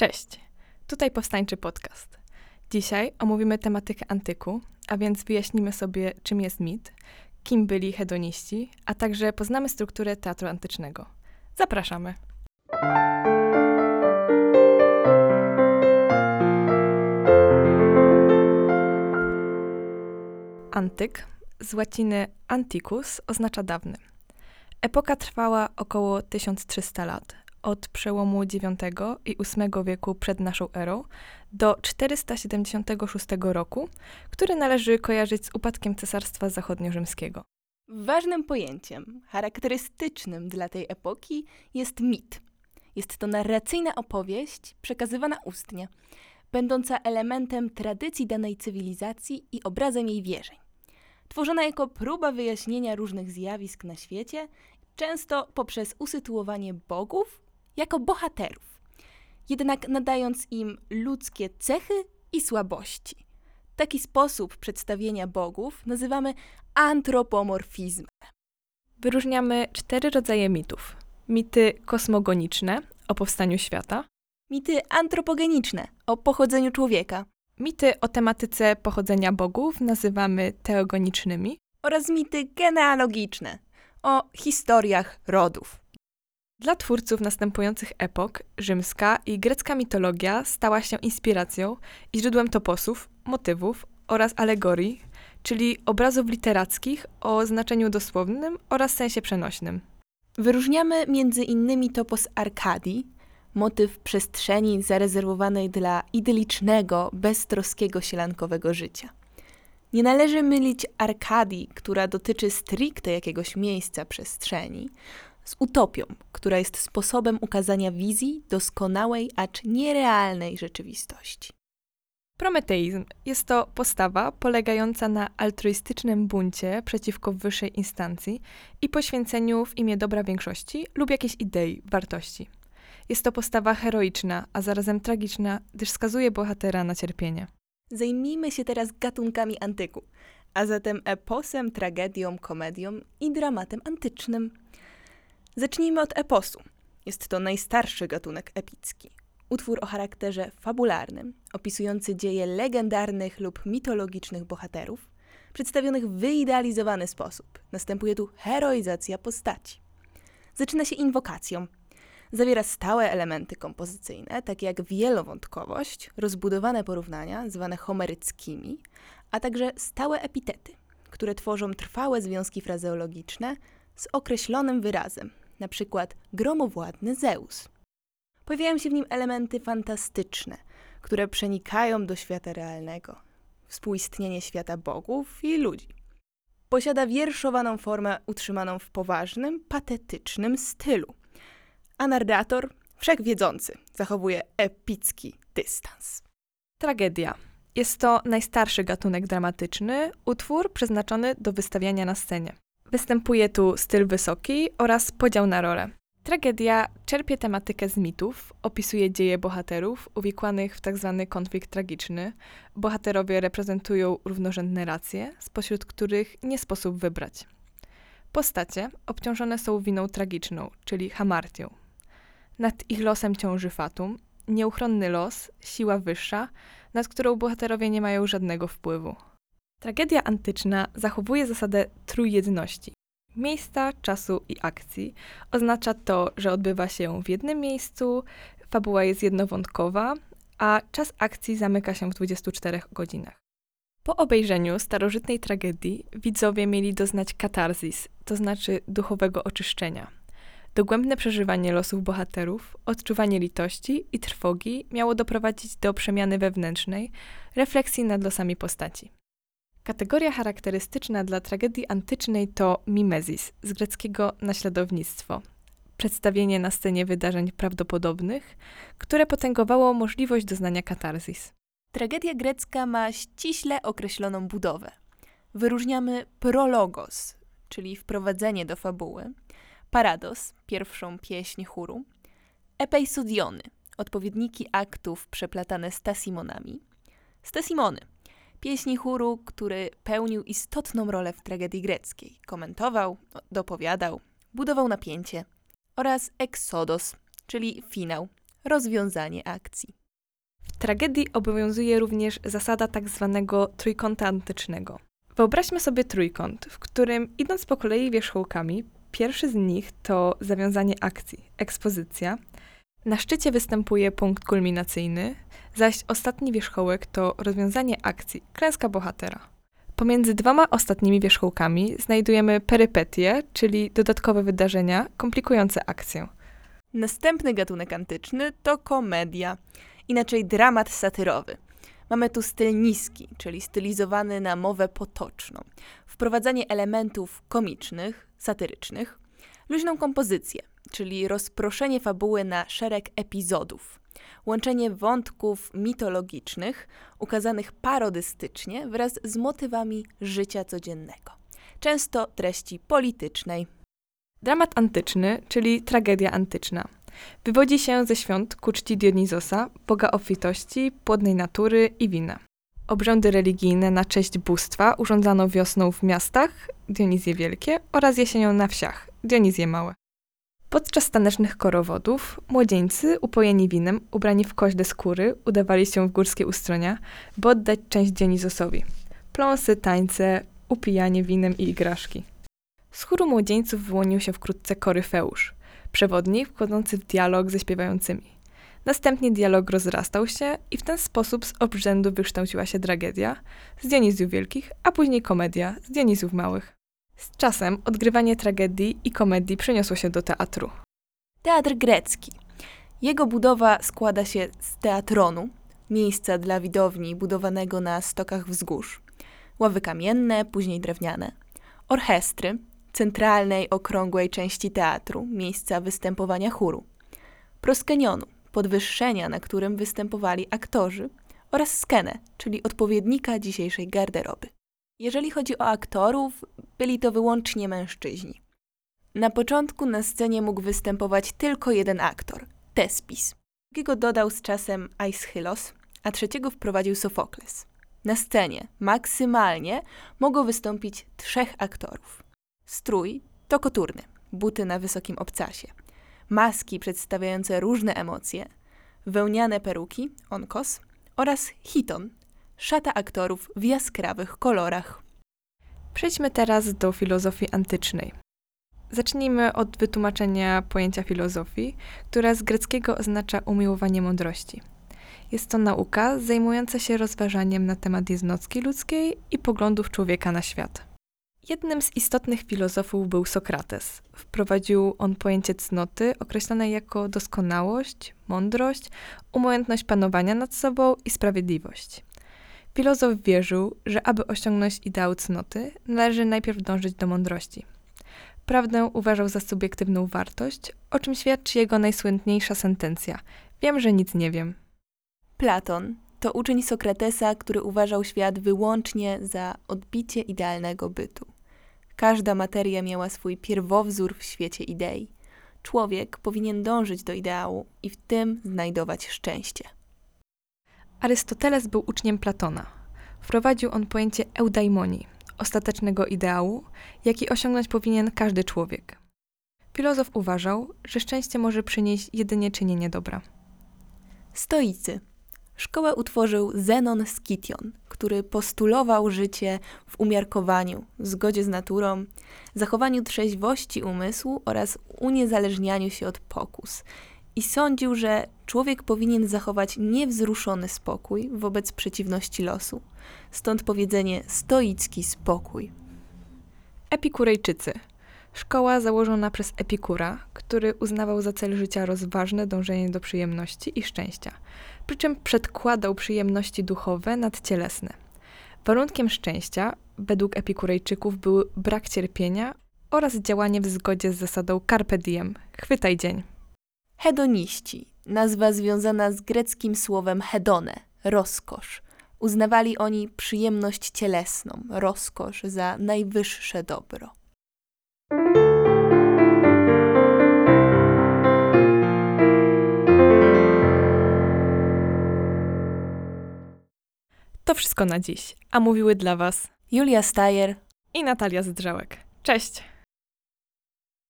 Cześć, tutaj Powstańczy Podcast. Dzisiaj omówimy tematykę antyku, a więc wyjaśnimy sobie, czym jest mit, kim byli hedoniści, a także poznamy strukturę teatru antycznego. Zapraszamy! Antyk z łaciny antiquus oznacza dawny. Epoka trwała około 1300 lat, od przełomu IX i VIII wieku przed naszą erą do 476 roku, który należy kojarzyć z upadkiem Cesarstwa Zachodnio-Rzymskiego. Ważnym pojęciem, charakterystycznym dla tej epoki jest mit. Jest to narracyjna opowieść przekazywana ustnie, będąca elementem tradycji danej cywilizacji i obrazem jej wierzeń. Tworzona jako próba wyjaśnienia różnych zjawisk na świecie, często poprzez usytuowanie bogów jako bohaterów, jednak nadając im ludzkie cechy i słabości. Taki sposób przedstawienia bogów nazywamy antropomorfizmem. Wyróżniamy cztery rodzaje mitów: mity kosmogoniczne o powstaniu świata, Mity antropogeniczne o pochodzeniu człowieka mity o tematyce pochodzenia bogów nazywamy teogonicznymi, oraz mity genealogiczne o historiach rodów. Dla twórców następujących epok rzymska i grecka mitologia stała się inspiracją i źródłem toposów, motywów oraz alegorii, czyli obrazów literackich o znaczeniu dosłownym oraz sensie przenośnym. Wyróżniamy między innymi topos Arkadii, motyw przestrzeni zarezerwowanej dla idylicznego, beztroskiego sielankowego życia. Nie należy mylić Arkadii, która dotyczy stricte jakiegoś miejsca przestrzeni, z utopią, która jest sposobem ukazania wizji doskonałej, acz nierealnej rzeczywistości. Prometeizm jest to postawa polegająca na altruistycznym buncie przeciwko wyższej instancji i poświęceniu w imię dobra większości lub jakiejś idei, wartości. Jest to postawa heroiczna, a zarazem tragiczna, gdyż skazuje bohatera na cierpienie. Zajmijmy się teraz gatunkami antyku, a zatem eposem, tragedią, komedią i dramatem antycznym. Zacznijmy od eposu. Jest to najstarszy gatunek epicki. Utwór o charakterze fabularnym, opisujący dzieje legendarnych lub mitologicznych bohaterów, przedstawionych w wyidealizowany sposób. Następuje tu heroizacja postaci. Zaczyna się inwokacją. Zawiera stałe elementy kompozycyjne, takie jak wielowątkowość, rozbudowane porównania, zwane homeryckimi, a także stałe epitety, które tworzą trwałe związki frazeologiczne z określonym wyrazem, na przykład gromowładny Zeus. Pojawiają się w nim elementy fantastyczne, które przenikają do świata realnego, współistnienie świata bogów i ludzi. Posiada wierszowaną formę utrzymaną w poważnym, patetycznym stylu, a narrator, wszechwiedzący, zachowuje epicki dystans. Tragedia. Jest to najstarszy gatunek dramatyczny, utwór przeznaczony do wystawiania na scenie. Występuje tu styl wysoki oraz podział na role. Tragedia czerpie tematykę z mitów, opisuje dzieje bohaterów uwikłanych w tzw. Tak konflikt tragiczny. Bohaterowie reprezentują równorzędne racje, spośród których nie sposób wybrać. Postacie obciążone są winą tragiczną, czyli hamartią. Nad ich losem ciąży fatum, nieuchronny los, siła wyższa, nad którą bohaterowie nie mają żadnego wpływu. Tragedia antyczna zachowuje zasadę trójjedności. Miejsca, czasu i akcji. Oznacza to, że odbywa się w jednym miejscu, fabuła jest jednowątkowa, a czas akcji zamyka się w 24 godzinach. Po obejrzeniu starożytnej tragedii widzowie mieli doznać katarzis, to znaczy duchowego oczyszczenia. Dogłębne przeżywanie losów bohaterów, odczuwanie litości i trwogi miało doprowadzić do przemiany wewnętrznej, refleksji nad losami postaci. Kategoria charakterystyczna dla tragedii antycznej to mimezis, z greckiego naśladownictwo. Przedstawienie na scenie wydarzeń prawdopodobnych, które potęgowało możliwość doznania katarzis. Tragedia grecka ma ściśle określoną budowę. Wyróżniamy prologos, czyli wprowadzenie do fabuły, parados, pierwszą pieśń chóru, epejsudiony, odpowiedniki aktów przeplatane stasimonami, stasimony, pieśni chóru, który pełnił istotną rolę w tragedii greckiej. Komentował, dopowiadał, budował napięcie. Oraz Exodos, czyli finał, rozwiązanie akcji. W tragedii obowiązuje również zasada tak zwanego trójkąta antycznego. Wyobraźmy sobie trójkąt, w którym idąc po kolei wierzchołkami, pierwszy z nich to zawiązanie akcji, ekspozycja. Na szczycie występuje punkt kulminacyjny, zaś ostatni wierzchołek to rozwiązanie akcji, klęska bohatera. Pomiędzy dwoma ostatnimi wierzchołkami znajdujemy perypetie, czyli dodatkowe wydarzenia komplikujące akcję. Następny gatunek antyczny to komedia, inaczej dramat satyrowy. Mamy tu styl niski, czyli stylizowany na mowę potoczną, wprowadzanie elementów komicznych, satyrycznych, luźną kompozycję, czyli rozproszenie fabuły na szereg epizodów, łączenie wątków mitologicznych, ukazanych parodystycznie wraz z motywami życia codziennego, często treści politycznej. Dramat antyczny, czyli tragedia antyczna, wywodzi się ze świąt ku czci Dionizosa, boga obfitości, płodnej natury i wina. Obrządy religijne na cześć bóstwa urządzano wiosną w miastach, Dionizje Wielkie, oraz jesienią na wsiach, Dionizje Małe. Podczas tanecznych korowodów młodzieńcy, upojeni winem, ubrani w koźle skóry, udawali się w górskie ustronia, by oddać część Dionizosowi. Pląsy, tańce, upijanie winem i igraszki. Z chóru młodzieńców wyłonił się wkrótce koryfeusz, przewodnik wchodzący w dialog ze śpiewającymi. Następnie dialog rozrastał się i w ten sposób z obrzędu wykształciła się tragedia z Dionizjów Wielkich, a później komedia z Dionizjów Małych. Z czasem odgrywanie tragedii i komedii przeniosło się do teatru. Teatr grecki. Jego budowa składa się z teatronu, miejsca dla widowni budowanego na stokach wzgórz, ławy kamienne, później drewniane, orchestry, centralnej, okrągłej części teatru, miejsca występowania chóru, proskenionu, podwyższenia, na którym występowali aktorzy, oraz skenę, czyli odpowiednika dzisiejszej garderoby. Jeżeli chodzi o aktorów, byli to wyłącznie mężczyźni. Na początku na scenie mógł występować tylko jeden aktor Tespis. Drugiego dodał z czasem Aeschylos, a trzeciego wprowadził Sofokles. Na scenie maksymalnie mogło wystąpić trzech aktorów. Strój to koturny, buty na wysokim obcasie, maski przedstawiające różne emocje, wełniane peruki, onkos oraz hiton, szata aktorów w jaskrawych kolorach. Przejdźmy teraz do filozofii antycznej. Zacznijmy od wytłumaczenia pojęcia filozofii, która z greckiego oznacza umiłowanie mądrości. Jest to nauka zajmująca się rozważaniem na temat jednostki ludzkiej i poglądów człowieka na świat. Jednym z istotnych filozofów był Sokrates. Wprowadził on pojęcie cnoty, określone jako doskonałość, mądrość, umiejętność panowania nad sobą i sprawiedliwość. Filozof wierzył, że aby osiągnąć ideał cnoty, należy najpierw dążyć do mądrości. Prawdę uważał za subiektywną wartość, o czym świadczy jego najsłynniejsza sentencja: Wiem, że nic nie wiem. Platon to uczeń Sokratesa, który uważał świat wyłącznie za odbicie idealnego bytu. Każda materia miała swój pierwowzór w świecie idei. Człowiek powinien dążyć do ideału i w tym znajdować szczęście. Arystoteles był uczniem Platona. Wprowadził on pojęcie eudaimonii, ostatecznego ideału, jaki osiągnąć powinien każdy człowiek. Filozof uważał, że szczęście może przynieść jedynie czynienie dobra. Stoicy. Szkołę utworzył Zenon Skition, który postulował życie w umiarkowaniu, zgodzie z naturą, zachowaniu trzeźwości umysłu oraz uniezależnianiu się od pokus. I sądził, że człowiek powinien zachować niewzruszony spokój wobec przeciwności losu. Stąd powiedzenie stoicki spokój. Epikurejczycy. Szkoła założona przez Epikura, który uznawał za cel życia rozważne dążenie do przyjemności i szczęścia, przy czym przedkładał przyjemności duchowe nad cielesne. Warunkiem szczęścia, według Epikurejczyków, był brak cierpienia oraz działanie w zgodzie z zasadą carpe diem, chwytaj dzień. Hedoniści, nazwa związana z greckim słowem hedone, rozkosz. Uznawali oni przyjemność cielesną, rozkosz za najwyższe dobro. To wszystko na dziś, a mówiły dla Was Julia Stajer i Natalia Zdrzałek. Cześć!